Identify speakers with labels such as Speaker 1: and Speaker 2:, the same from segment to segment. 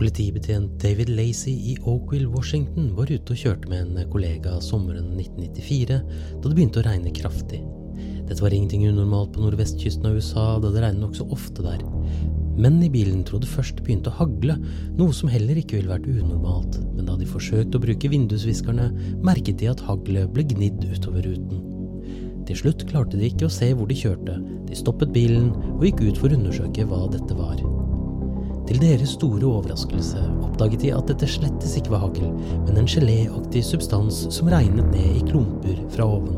Speaker 1: Politibetjent David Lacey i Oakville, Washington var ute og kjørte med en kollega sommeren 1994 da det begynte å regne kraftig. Dette var ingenting unormalt på nordvestkysten av USA, da det regner nokså ofte der. Men i bilen trodde først det begynte å hagle, noe som heller ikke ville vært unormalt. Men da de forsøkte å bruke vindusviskerne, merket de at haglet ble gnidd utover ruten. Til slutt klarte de ikke å se hvor de kjørte. De stoppet bilen og gikk ut for å undersøke hva dette var. Til deres store overraskelse oppdaget de at dette slettes ikke var hagl, men en geléaktig substans som regnet ned i klumper fra oven.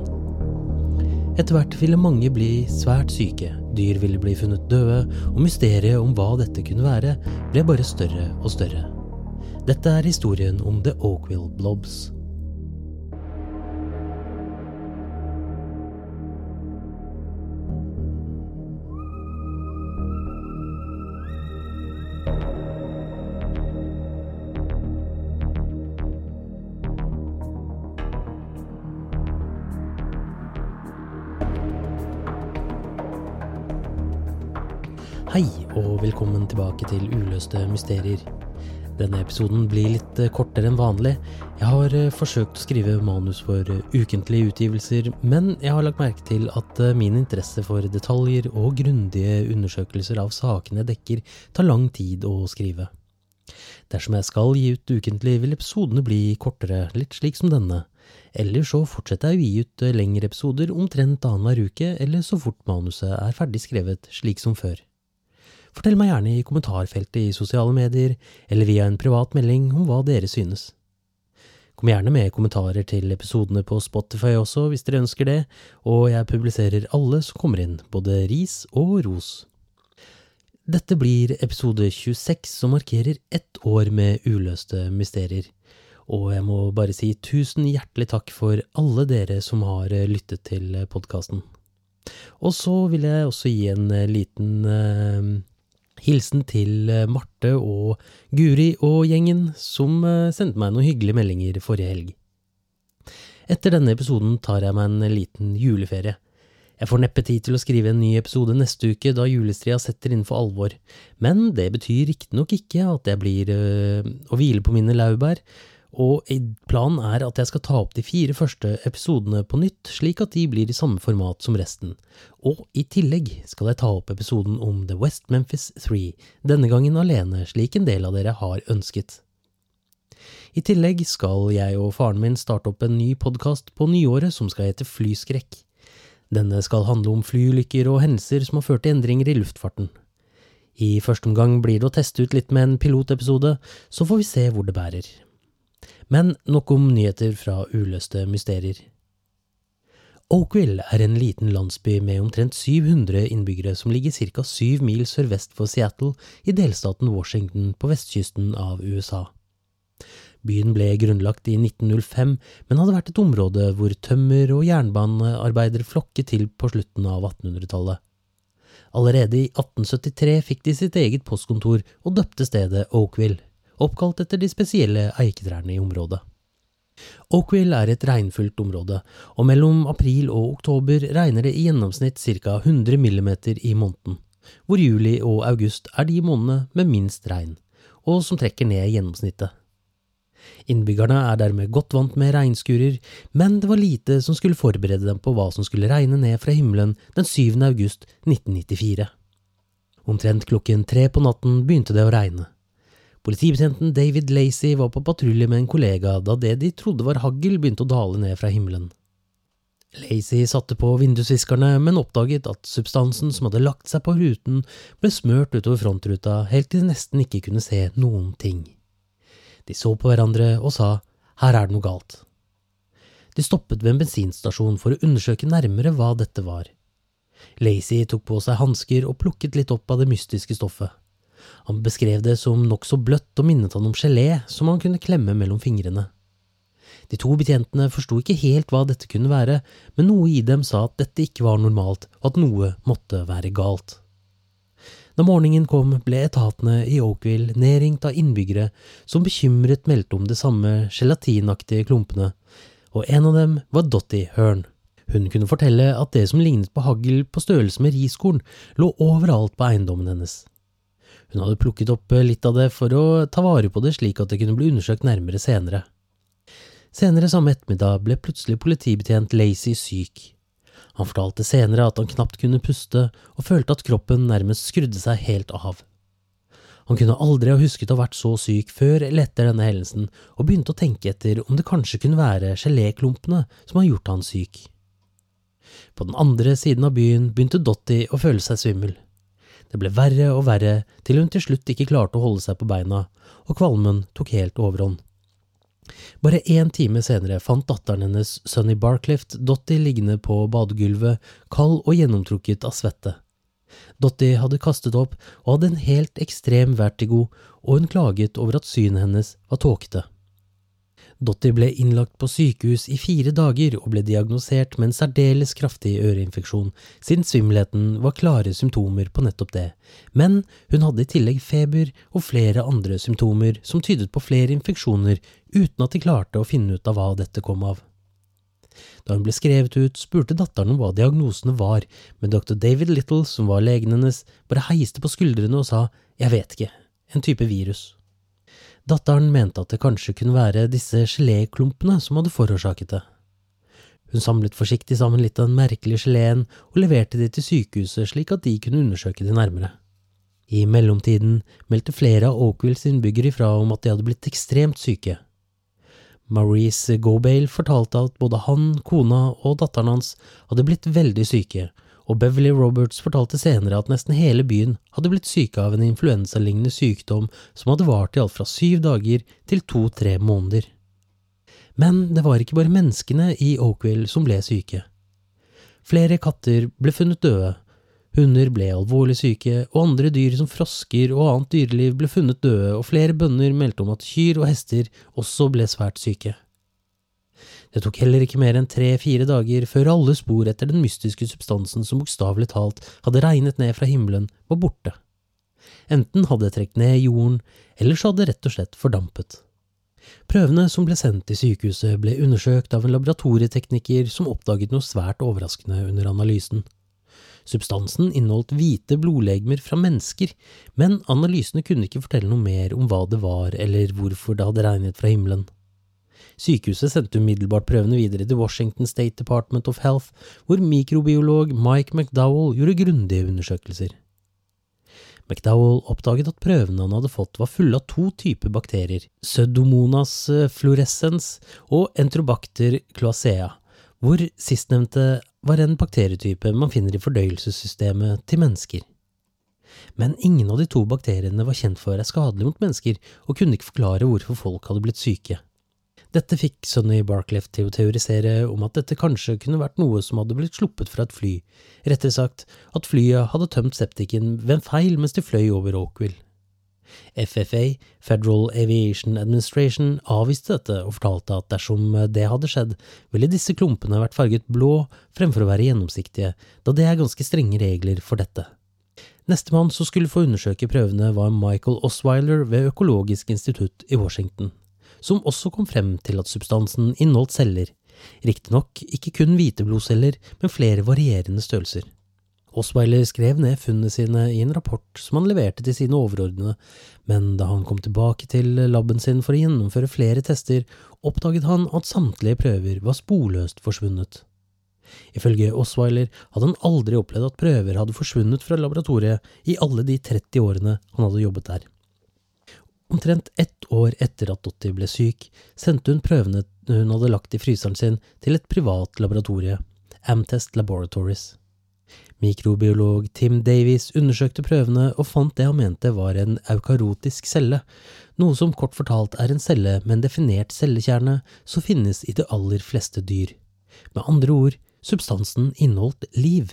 Speaker 1: Etter hvert ville mange bli svært syke, dyr ville bli funnet døde, og mysteriet om hva dette kunne være, ble bare større og større. Dette er historien om The Oakville Blobs. Velkommen tilbake til Uløste mysterier. Denne episoden blir litt eh, kortere enn vanlig. Jeg har eh, forsøkt å skrive manus for eh, ukentlige utgivelser, men jeg har lagt merke til at min interesse for detaljer og grundige undersøkelser av sakene dekker, tar lang tid å skrive. Dersom jeg skal gi ut ukentlig, vil episodene bli kortere, litt slik som denne. Eller så fortsetter jeg å gi ut lengre episoder omtrent annenhver uke, eller så fort manuset er ferdig skrevet, slik som før. Fortell meg gjerne i kommentarfeltet i sosiale medier, eller via en privat melding om hva dere synes. Kom gjerne med kommentarer til episodene på Spotify også, hvis dere ønsker det, og jeg publiserer alle som kommer inn, både ris og ros. Dette blir episode 26, som markerer ett år med uløste mysterier. Og jeg må bare si tusen hjertelig takk for alle dere som har lyttet til podkasten. Og så vil jeg også gi en liten eh, hilsen til eh, Marte og Guri og gjengen, som eh, sendte meg noen hyggelige meldinger forrige helg. Etter denne episoden tar jeg meg en liten juleferie. Jeg får neppe tid til å skrive en ny episode neste uke, da julestria setter inn for alvor, men det betyr riktignok ikke at jeg blir øh, å hvile på mine laurbær, og planen er at jeg skal ta opp de fire første episodene på nytt, slik at de blir i samme format som resten. Og i tillegg skal jeg ta opp episoden om The West Memphis 3, denne gangen alene, slik en del av dere har ønsket. I tillegg skal jeg og faren min starte opp en ny podkast på nyåret som skal hete Flyskrekk. Denne skal handle om flyulykker og hendelser som har ført til endringer i luftfarten. I første omgang blir det å teste ut litt med en pilotepisode, så får vi se hvor det bærer. Men nok om nyheter fra uløste mysterier. Oakville er en liten landsby med omtrent 700 innbyggere som ligger ca. syv mil sørvest for Seattle i delstaten Washington på vestkysten av USA. Byen ble grunnlagt i 1905, men hadde vært et område hvor tømmer- og jernbanearbeidere flokket til på slutten av 1800-tallet. Allerede i 1873 fikk de sitt eget postkontor og døpte stedet Oakville, oppkalt etter de spesielle eiketrærne i området. Oakville er et regnfullt område, og mellom april og oktober regner det i gjennomsnitt ca. 100 millimeter i måneden, hvor juli og august er de månedene med minst regn, og som trekker ned gjennomsnittet. Innbyggerne er dermed godt vant med regnskurer, men det var lite som skulle forberede dem på hva som skulle regne ned fra himmelen den 7. august 1994. Omtrent klokken tre på natten begynte det å regne. Politibetjenten David Lacey var på patrulje med en kollega da det de trodde var hagl begynte å dale ned fra himmelen. Lacey satte på vindusviskerne, men oppdaget at substansen som hadde lagt seg på ruten, ble smørt utover frontruta helt til de nesten ikke kunne se noen ting. De så på hverandre og sa her er det noe galt. De stoppet ved en bensinstasjon for å undersøke nærmere hva dette var. Lacey tok på seg hansker og plukket litt opp av det mystiske stoffet. Han beskrev det som nokså bløtt og minnet han om gelé som han kunne klemme mellom fingrene. De to betjentene forsto ikke helt hva dette kunne være, men noe i dem sa at dette ikke var normalt, og at noe måtte være galt. Da morgenen kom, ble etatene i Oakville nedringt av innbyggere som bekymret meldte om de samme gelatinaktige klumpene, og en av dem var Dottie Hearn. Hun kunne fortelle at det som lignet på hagl på størrelse med riskorn, lå overalt på eiendommen hennes. Hun hadde plukket opp litt av det for å ta vare på det slik at det kunne bli undersøkt nærmere senere. Senere samme ettermiddag ble plutselig politibetjent Lacey syk. Han fortalte senere at han knapt kunne puste og følte at kroppen nærmest skrudde seg helt av. Han kunne aldri ha husket å ha vært så syk før eller etter denne hendelsen, og begynte å tenke etter om det kanskje kunne være geléklumpene som har gjort han syk. På den andre siden av byen begynte Dottie å føle seg svimmel. Det ble verre og verre til hun til slutt ikke klarte å holde seg på beina, og kvalmen tok helt overhånd. Bare én time senere fant datteren hennes, Sunny Barclift, Dottie liggende på badegulvet, kald og gjennomtrukket av svette. Dottie hadde kastet opp og hadde en helt ekstrem vertigo, og hun klaget over at synet hennes var tåkete. Dottie ble innlagt på sykehus i fire dager og ble diagnosert med en særdeles kraftig øreinfeksjon, siden svimmelheten var klare symptomer på nettopp det, men hun hadde i tillegg feber og flere andre symptomer som tydet på flere infeksjoner, uten at de klarte å finne ut av hva dette kom av. Da hun ble skrevet ut, spurte datteren om hva diagnosene var, men dr. David Little, som var legen hennes, bare heiste på skuldrene og sa jeg vet ikke, en type virus. Datteren mente at det kanskje kunne være disse geléklumpene som hadde forårsaket det. Hun samlet forsiktig sammen litt av den merkelige geleen og leverte det til sykehuset slik at de kunne undersøke det nærmere. I mellomtiden meldte flere av Oakvilles innbyggere ifra om at de hadde blitt ekstremt syke. Maurice Gobale fortalte at både han, kona og datteren hans hadde blitt veldig syke, og Beverly Roberts fortalte senere at nesten hele byen hadde blitt syke av en influensalignende sykdom som hadde vart i alt fra syv dager til to–tre måneder. Men det var ikke bare menneskene i Oakville som ble syke. Flere katter ble funnet døde, hunder ble alvorlig syke, og andre dyr som frosker og annet dyreliv ble funnet døde, og flere bønder meldte om at kyr og hester også ble svært syke. Det tok heller ikke mer enn tre–fire dager før alle spor etter den mystiske substansen som bokstavelig talt hadde regnet ned fra himmelen, var borte. Enten hadde det trukket ned jorden, eller så hadde det rett og slett fordampet. Prøvene som ble sendt til sykehuset, ble undersøkt av en laboratorietekniker som oppdaget noe svært overraskende under analysen. Substansen inneholdt hvite blodlegemer fra mennesker, men analysene kunne ikke fortelle noe mer om hva det var eller hvorfor det hadde regnet fra himmelen. Sykehuset sendte umiddelbart prøvene videre til Washington State Department of Health, hvor mikrobiolog Mike McDowell gjorde grundige undersøkelser. McDowell oppdaget at prøvene han hadde fått var fulle av to typer bakterier, Pseudomonas fluorescens og Entrobacter cloacea, hvor sistnevnte var en bakterietype man finner i fordøyelsessystemet til mennesker. Men ingen av de to bakteriene var kjent for å være skadelige mot mennesker, og kunne ikke forklare hvorfor folk hadde blitt syke. Dette fikk Sonny Barclef til å teorisere om at dette kanskje kunne vært noe som hadde blitt sluppet fra et fly, rettere sagt at flyet hadde tømt septiken ved en feil mens de fløy over Oakville. FFA, Federal Aviation Administration, avviste dette og fortalte at dersom det hadde skjedd, ville disse klumpene vært farget blå fremfor å være gjennomsiktige, da det er ganske strenge regler for dette. Nestemann som skulle få undersøke prøvene, var Michael Osweiler ved Økologisk institutt i Washington, som også kom frem til at substansen inneholdt celler, riktignok ikke kun hvite blodceller, men flere varierende størrelser. Osweiler skrev ned funnene sine i en rapport som han leverte til sine overordnede, men da han kom tilbake til laben sin for å gjennomføre flere tester, oppdaget han at samtlige prøver var sporløst forsvunnet. Ifølge Osweiler hadde han aldri opplevd at prøver hadde forsvunnet fra laboratoriet i alle de 30 årene han hadde jobbet der. Omtrent ett år etter at Dottie ble syk, sendte hun prøvene hun hadde lagt i fryseren sin, til et privat laboratorie, Amtest Laboratories. Mikrobiolog Tim Davies undersøkte prøvene og fant det han mente var en eukarotisk celle, noe som kort fortalt er en celle med en definert cellekjerne som finnes i de aller fleste dyr. Med andre ord, substansen inneholdt liv.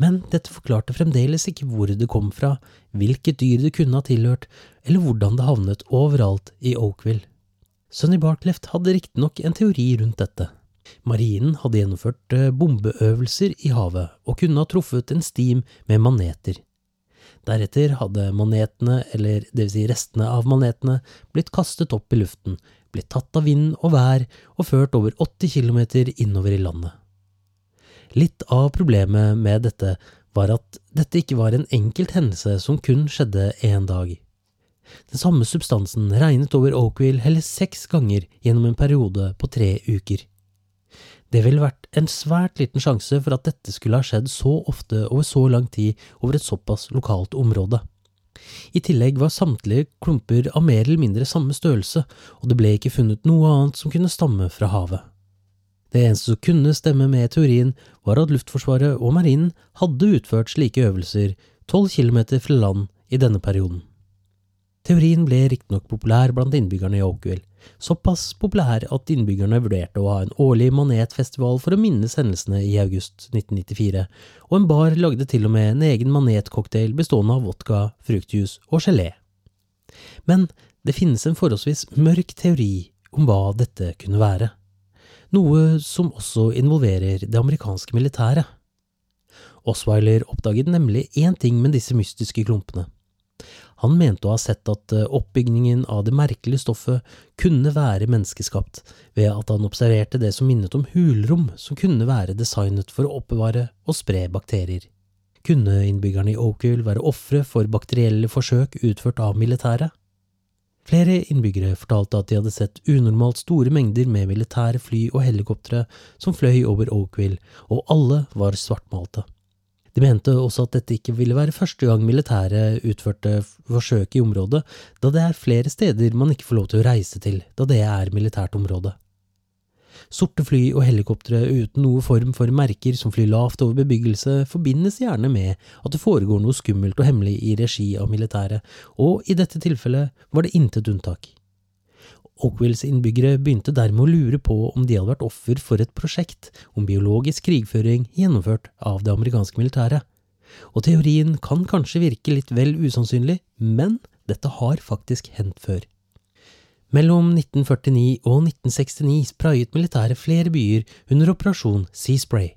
Speaker 1: Men dette forklarte fremdeles ikke hvor det kom fra, hvilket dyr det kunne ha tilhørt, eller hvordan det havnet overalt i Oakville. Sonny Barcleft hadde riktignok en teori rundt dette. Marinen hadde gjennomført eh, bombeøvelser i havet og kunne ha truffet en stim med maneter. Deretter hadde manetene, eller vil si restene av manetene, blitt kastet opp i luften, blitt tatt av vind og vær og ført over 80 km innover i landet. Litt av problemet med dette var at dette ikke var en enkelt hendelse som kun skjedde én dag. Den samme substansen regnet over Oakville hele seks ganger gjennom en periode på tre uker. Det ville vært en svært liten sjanse for at dette skulle ha skjedd så ofte over så lang tid over et såpass lokalt område. I tillegg var samtlige klumper av mer eller mindre samme størrelse, og det ble ikke funnet noe annet som kunne stamme fra havet. Det eneste som kunne stemme med teorien, var at Luftforsvaret og Marinen hadde utført slike øvelser tolv kilometer fra land i denne perioden. Teorien ble riktignok populær blant innbyggerne i Oakville, såpass populær at innbyggerne vurderte å ha en årlig manetfestival for å minnes hendelsene i august 1994, og en bar lagde til og med en egen manetcocktail bestående av vodka, fruktjuice og gelé. Men det finnes en forholdsvis mørk teori om hva dette kunne være, noe som også involverer det amerikanske militæret. Osweiler oppdaget nemlig én ting med disse mystiske klumpene. Han mente å ha sett at eh, oppbygningen av det merkelige stoffet kunne være menneskeskapt, ved at han observerte det som minnet om hulrom som kunne være designet for å oppbevare og spre bakterier. Kunne innbyggerne i Oakville være ofre for bakterielle forsøk utført av militæret? Flere innbyggere fortalte at de hadde sett unormalt store mengder med militære fly og helikoptre som fløy over Oakville, og alle var svartmalte. De mente også at dette ikke ville være første gang militæret utførte forsøk i området, da det er flere steder man ikke får lov til å reise til, da det er militært område. Sorte fly og helikoptre uten noe form for merker som flyr lavt over bebyggelse, forbindes gjerne med at det foregår noe skummelt og hemmelig i regi av militæret, og i dette tilfellet var det intet unntak. Oakvilles innbyggere begynte dermed å lure på om de hadde vært offer for et prosjekt om biologisk krigføring gjennomført av det amerikanske militæret. Og teorien kan kanskje virke litt vel usannsynlig, men dette har faktisk hendt før. Mellom 1949 og 1969 sprayet militæret flere byer under operasjon Sea Spray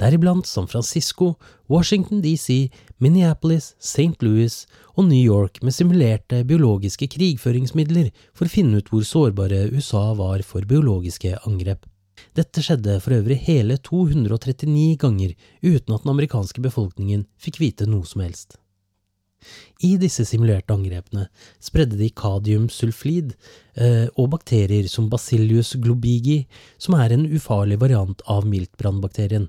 Speaker 1: deriblant San Francisco, Washington DC, Minneapolis, St. Louis og New York med simulerte biologiske krigføringsmidler for å finne ut hvor sårbare USA var for biologiske angrep. Dette skjedde for øvrig hele 239 ganger uten at den amerikanske befolkningen fikk vite noe som helst. I disse simulerte angrepene spredde de kadiumsulflid eh, og bakterier som Bacillus globigi, som er en ufarlig variant av miltbrannbakterien,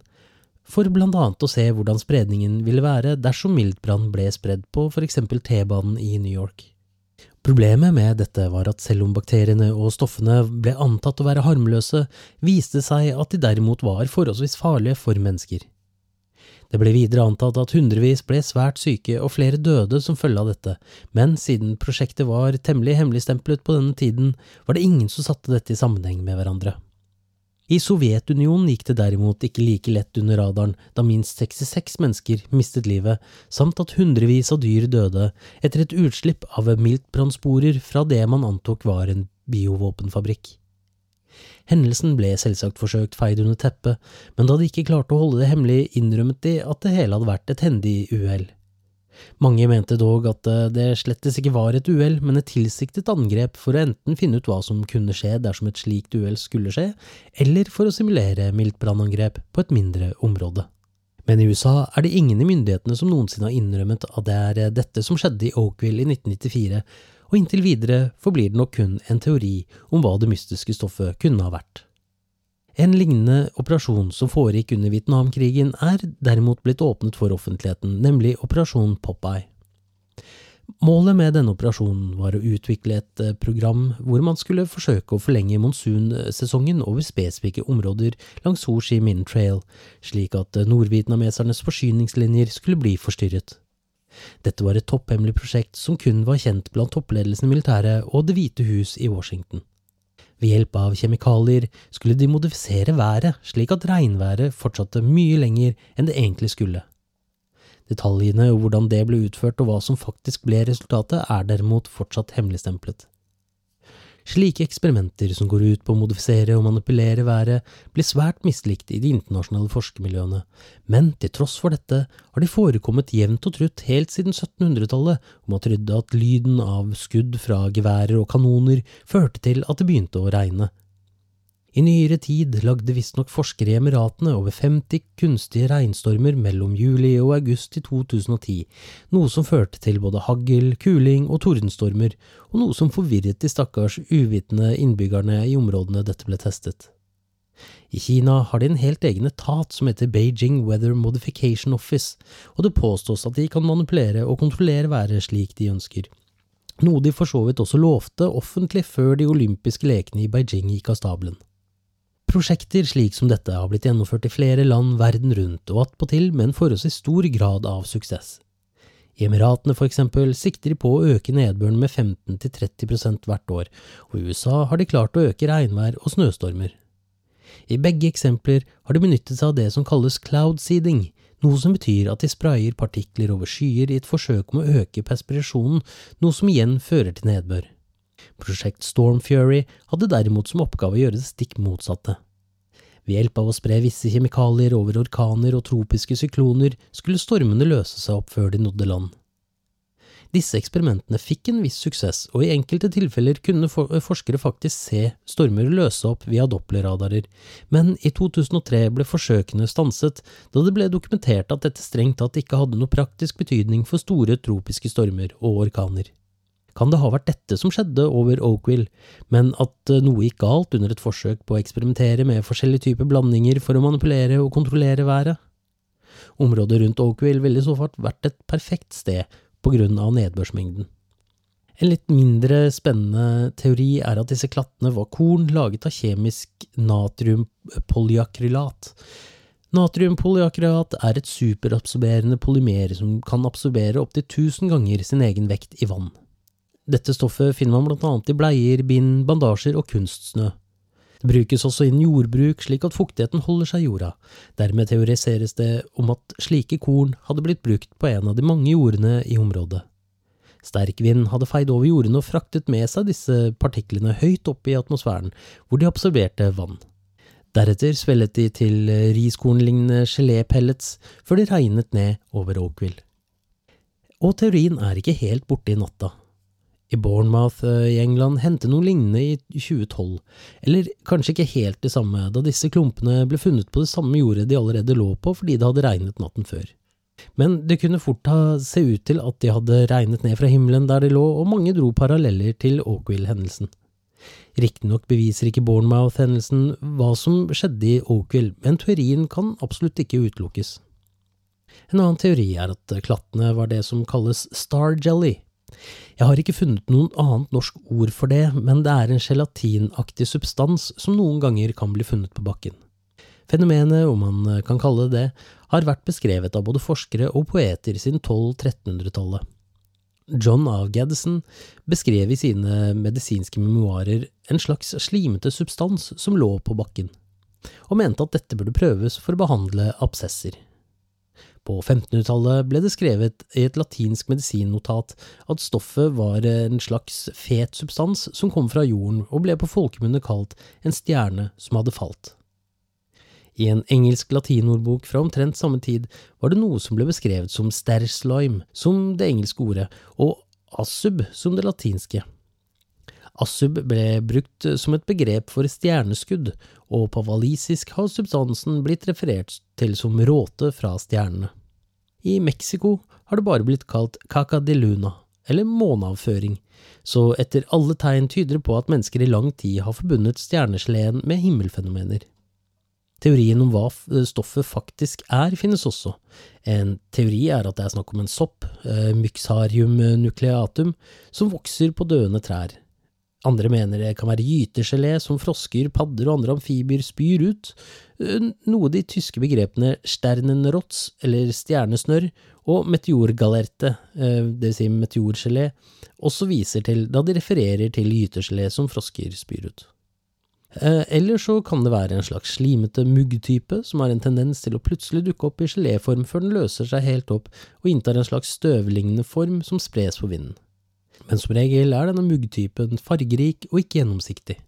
Speaker 1: for annet å se hvordan spredningen ville være dersom miltbrann ble spredd på eksempel T-banen i New York. Problemet med dette var at selv om bakteriene og stoffene ble antatt å være harmløse, viste seg at de derimot var forholdsvis farlige for mennesker. Det ble videre antatt at hundrevis ble svært syke og flere døde som følge av dette, men siden prosjektet var temmelig hemmeligstemplet på denne tiden, var det ingen som satte dette i sammenheng med hverandre. I Sovjetunionen gikk det derimot ikke like lett under radaren, da minst 66 mennesker mistet livet, samt at hundrevis av dyr døde etter et utslipp av miltbrannsporer fra det man antok var en biovåpenfabrikk. Hendelsen ble selvsagt forsøkt feid under teppet, men da de ikke klarte å holde det hemmelig, innrømmet de at det hele hadde vært et hendig uhell. Mange mente dog at eh, det slettes ikke var et uhell, men et tilsiktet angrep for å enten finne ut hva som kunne skje dersom et slikt uhell skulle skje, eller for å simulere miltbrannangrep på et mindre område. Men i USA er det ingen i myndighetene som noensinne har innrømmet at det er eh, dette som skjedde i Oakville i 1994, og inntil videre forblir det nok kun en teori om hva det mystiske stoffet kunne ha vært. En lignende operasjon som foregikk under Vietnamkrigen, er derimot blitt åpnet for offentligheten, nemlig Operasjon Popeye. Målet med denne operasjonen var å utvikle et eh, program hvor man skulle forsøke å forlenge monsunsesongen over spesifikke områder langs Ho Chi Minh Trail, slik at eh, nordvietnamesernes forsyningslinjer skulle bli forstyrret. Dette var et topphemmelig prosjekt som kun var kjent blant toppledelsen i militæret og Det hvite hus i Washington. Ved hjelp av kjemikalier skulle de modifisere været slik at regnværet fortsatte mye lenger enn det egentlig skulle. Detaljene og hvordan det ble utført og hva som faktisk ble resultatet, er derimot fortsatt hemmeligstemplet. Slike eksperimenter som går ut på å modifisere og manipulere været, blir svært mislikt i de internasjonale forskermiljøene, men til tross for dette har de forekommet jevnt og trutt helt siden 1700-tallet, og man trodde at lyden av skudd fra geværer og kanoner førte til at det begynte å regne. I nyere tid lagde visstnok forskere i Emiratene over 50 kunstige regnstormer mellom juli og august i 2010, noe som førte til både hagl, kuling og tordenstormer, og noe som forvirret de stakkars uvitende innbyggerne i områdene dette ble testet. I Kina har de en helt egen etat som heter Beijing Weather Modification Office, og det påstås at de kan manipulere og kontrollere været slik de ønsker, noe de for så vidt også lovte offentlig før de olympiske lekene i Beijing gikk av stabelen. Prosjekter slik som dette har blitt gjennomført i flere land verden rundt, og attpåtil med en forholdsvis stor grad av suksess. I Emiratene for eksempel sikter de på å øke nedbøren med 15–30% hvert år, og i USA har de klart å øke regnvær og snøstormer. I begge eksempler har de benyttet seg av det som kalles cloud seeding, noe som betyr at de sprayer partikler over skyer i et forsøk om å øke perspirasjonen, noe som igjen fører til nedbør. Prosjekt Storm Fury hadde derimot som oppgave å gjøre det stikk motsatte. Ved hjelp av å spre visse kjemikalier over orkaner og tropiske sykloner skulle stormene løse seg opp før de nådde land. Disse eksperimentene fikk en viss suksess, og i enkelte tilfeller kunne forskere faktisk se stormer løse opp via dopplerradarer, men i 2003 ble forsøkene stanset da det ble dokumentert at dette strengt tatt ikke hadde noe praktisk betydning for store tropiske stormer og orkaner kan det ha vært dette som skjedde over Oakville, men at eh, noe gikk galt under et forsøk på å eksperimentere med forskjellige typer blandinger for å manipulere og kontrollere været? Området rundt Oakville ville i så fall vært et perfekt sted på grunn av nedbørsmengden. En litt mindre spennende teori er at disse klattene var korn laget av kjemisk natriumpolyakrylat. Natriumpolyakrylat er et superabsorberende polymer som kan absorbere opptil 1000 ganger sin egen vekt i vann. Dette stoffet finner man annet i bleier, bind, bandasjer og kunstsnø. Det brukes også innen jordbruk slik at fuktigheten holder seg i jorda. Dermed teoriseres det om at slike korn hadde blitt brukt på en av de mange jordene i området. Sterk vind hadde feid over jordene og fraktet med seg disse partiklene høyt opp i atmosfæren, hvor de absorberte vann. Deretter svelget de til riskornlignende gelépellets før de regnet ned over Oakville. Og teorien er ikke helt borte i natta i Bournemouth eh, i England hendte noe lignende i 2012, eller kanskje ikke helt det samme, da disse klumpene ble funnet på det samme jordet de allerede lå på fordi det hadde regnet natten før. Men det kunne fort ha se ut til at de hadde regnet ned fra himmelen der de lå, og mange dro paralleller til Oakville-hendelsen. Riktignok beviser ikke Bournemouth-hendelsen hva som skjedde i Oakville, men teorien kan absolutt ikke utelukkes. En annen teori er at klattene var det som kalles star jelly, jeg har ikke funnet noen annet norsk ord for det, men det er en gelatinaktig substans som noen ganger kan bli funnet på bakken. Fenomenet, om man kan kalle det det, har vært beskrevet av både forskere og poeter siden 1200-1300-tallet. John A. Gaddison beskrev i sine medisinske memoarer en slags slimete substans som lå på bakken, og mente at dette burde prøves for å behandle absesser. På 1500-tallet ble det skrevet i et latinsk medisinnotat at stoffet var en slags fet substans som kom fra jorden og ble på folkemunne kalt en stjerne som hadde falt. I en engelsk latinordbok fra omtrent samme tid var det noe som ble beskrevet som sterslime, som det engelske ordet, og asub som det latinske. Assub ble brukt som et begrep for stjerneskudd, og på walisisk har substansen blitt referert til som råte fra stjernene. I Mexico har det bare blitt kalt caca de luna, eller måneavføring, så etter alle tegn tyder det på at mennesker i lang tid har forbundet stjernegeleen med himmelfenomener. Teorien om hva stoffet faktisk er, finnes også. En teori er at det er snakk om en sopp, eh, myxarium nucleatum, som vokser på døende trær. Andre mener det kan være gytegelé som frosker, padder og andre amfibier spyr ut, eh, noe de tyske begrepene sternenrotz, eller stjernesnørr, og meteorgalerte, dvs. det vil si meteorgelé, også viser til da de refererer til gytegelé som frosker spyr ut. Eh, eller så kan det være en slags slimete muggtype som har en tendens til å plutselig dukke opp i geléform før den løser seg helt opp og inntar en slags støvlignende form som spres på vinden. Men som regel er denne muggtypen fargerik og ikke gjennomsiktig.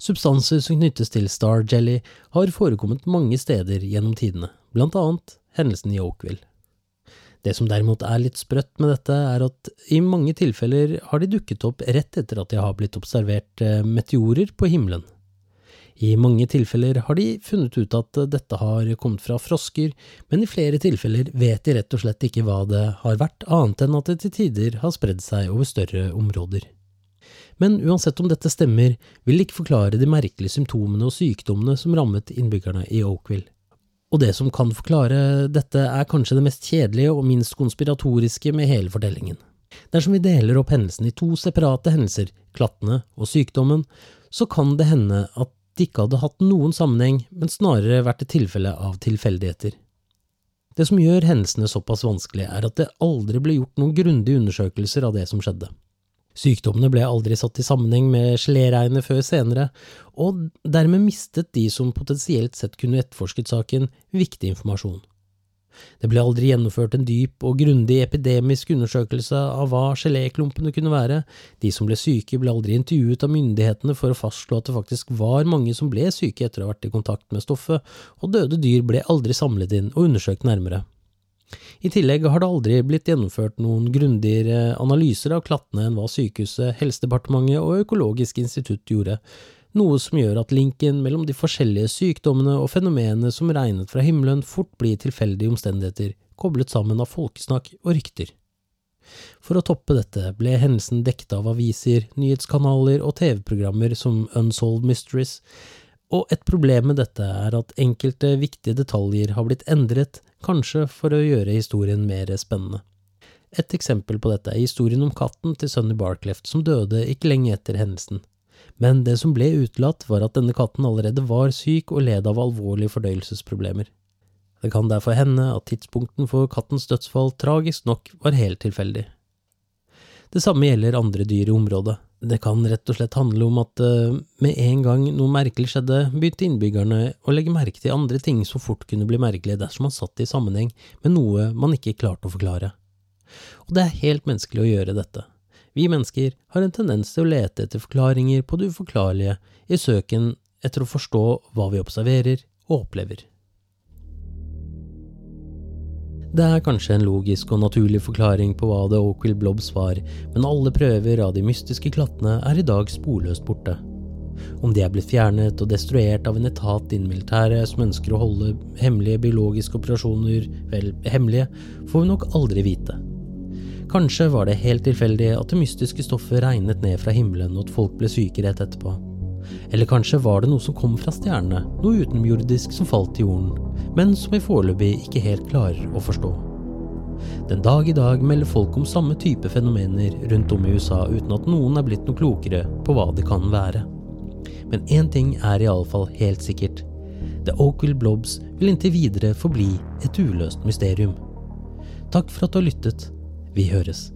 Speaker 1: Substanser som knyttes til Star Jelly har forekommet mange steder gjennom tidene, blant annet hendelsen i Oakville. Det som derimot er litt sprøtt med dette, er at i mange tilfeller har de dukket opp rett etter at de har blitt observert eh, meteorer på himmelen. I mange tilfeller har de funnet ut at dette har kommet fra frosker, men i flere tilfeller vet de rett og slett ikke hva det har vært, annet enn at det til tider har spredd seg over større områder. Men uansett om dette stemmer, vil det ikke forklare de merkelige symptomene og sykdommene som rammet innbyggerne i Oakville. Og det som kan forklare dette, er kanskje det mest kjedelige og minst konspiratoriske med hele fortellingen. Dersom vi deler opp hendelsen i to separate hendelser, klattene og sykdommen, så kan det hende at de ikke hadde hatt noen sammenheng, men snarere vært et tilfelle av tilfeldigheter. Det som gjør hendelsene såpass vanskelige, er at det aldri ble gjort noen grundige undersøkelser av det som skjedde. Sykdommene ble aldri satt i sammenheng med geléregnet før senere, og dermed mistet de som potensielt sett kunne etterforsket saken, viktig informasjon. Det ble aldri gjennomført en dyp og grundig epidemisk undersøkelse av hva geléklumpene kunne være, de som ble syke ble aldri intervjuet av myndighetene for å fastslå at det faktisk var mange som ble syke etter å ha vært i kontakt med stoffet, og døde dyr ble aldri samlet inn og undersøkt nærmere. I tillegg har det aldri blitt gjennomført noen grundigere analyser av klattene enn hva sykehuset, Helsedepartementet og Økologisk institutt gjorde, noe som gjør at linken mellom de forskjellige sykdommene og fenomenene som regnet fra himmelen fort blir tilfeldige omstendigheter, koblet sammen av folkesnakk og rykter. For å toppe dette ble hendelsen dekket av aviser, nyhetskanaler og TV-programmer som Unsolved Mysteries, og et problem med dette er at enkelte viktige detaljer har blitt endret, kanskje for å gjøre historien mer spennende. Et eksempel på dette er historien om katten til Sonny Barcleft som døde ikke lenge etter hendelsen men det som ble utelatt, var at denne katten allerede var syk og led av alvorlige fordøyelsesproblemer. Det kan derfor hende at tidspunkten for kattens dødsfall tragisk nok var helt tilfeldig. Det samme gjelder andre dyr i området. Det kan rett og slett handle om at uh, med en gang noe merkelig skjedde, begynte innbyggerne å legge merke til andre ting som fort kunne bli merkelige dersom man satt i sammenheng med noe man ikke klarte å forklare. Og det er helt menneskelig å gjøre dette. Vi mennesker har en tendens til å lete etter forklaringer på det uforklarlige i søken etter å forstå hva vi observerer og opplever. Det er kanskje en logisk og naturlig forklaring på hva The Oakwill Blobs var, men alle prøver av de mystiske klattene er i dag sporløst borte. Om de er blitt fjernet og destruert av en etat innen militæret som ønsker å holde hemmelige biologiske operasjoner vel hemmelige, får vi nok aldri vite. Kanskje var det helt tilfeldig at det mystiske stoffet regnet ned fra himmelen og at folk ble syke rett etterpå. Eller kanskje var det noe som kom fra stjernene, noe utenomjordisk som falt til jorden, men som vi foreløpig ikke helt klarer å forstå. Den dag i dag melder folk om samme type fenomener rundt om i USA uten at noen er blitt noe klokere på hva det kan være. Men én ting er iallfall helt sikkert. The Oakville Blobs vil inntil videre forbli et uløst mysterium. Takk for at du har lyttet. Vi høres.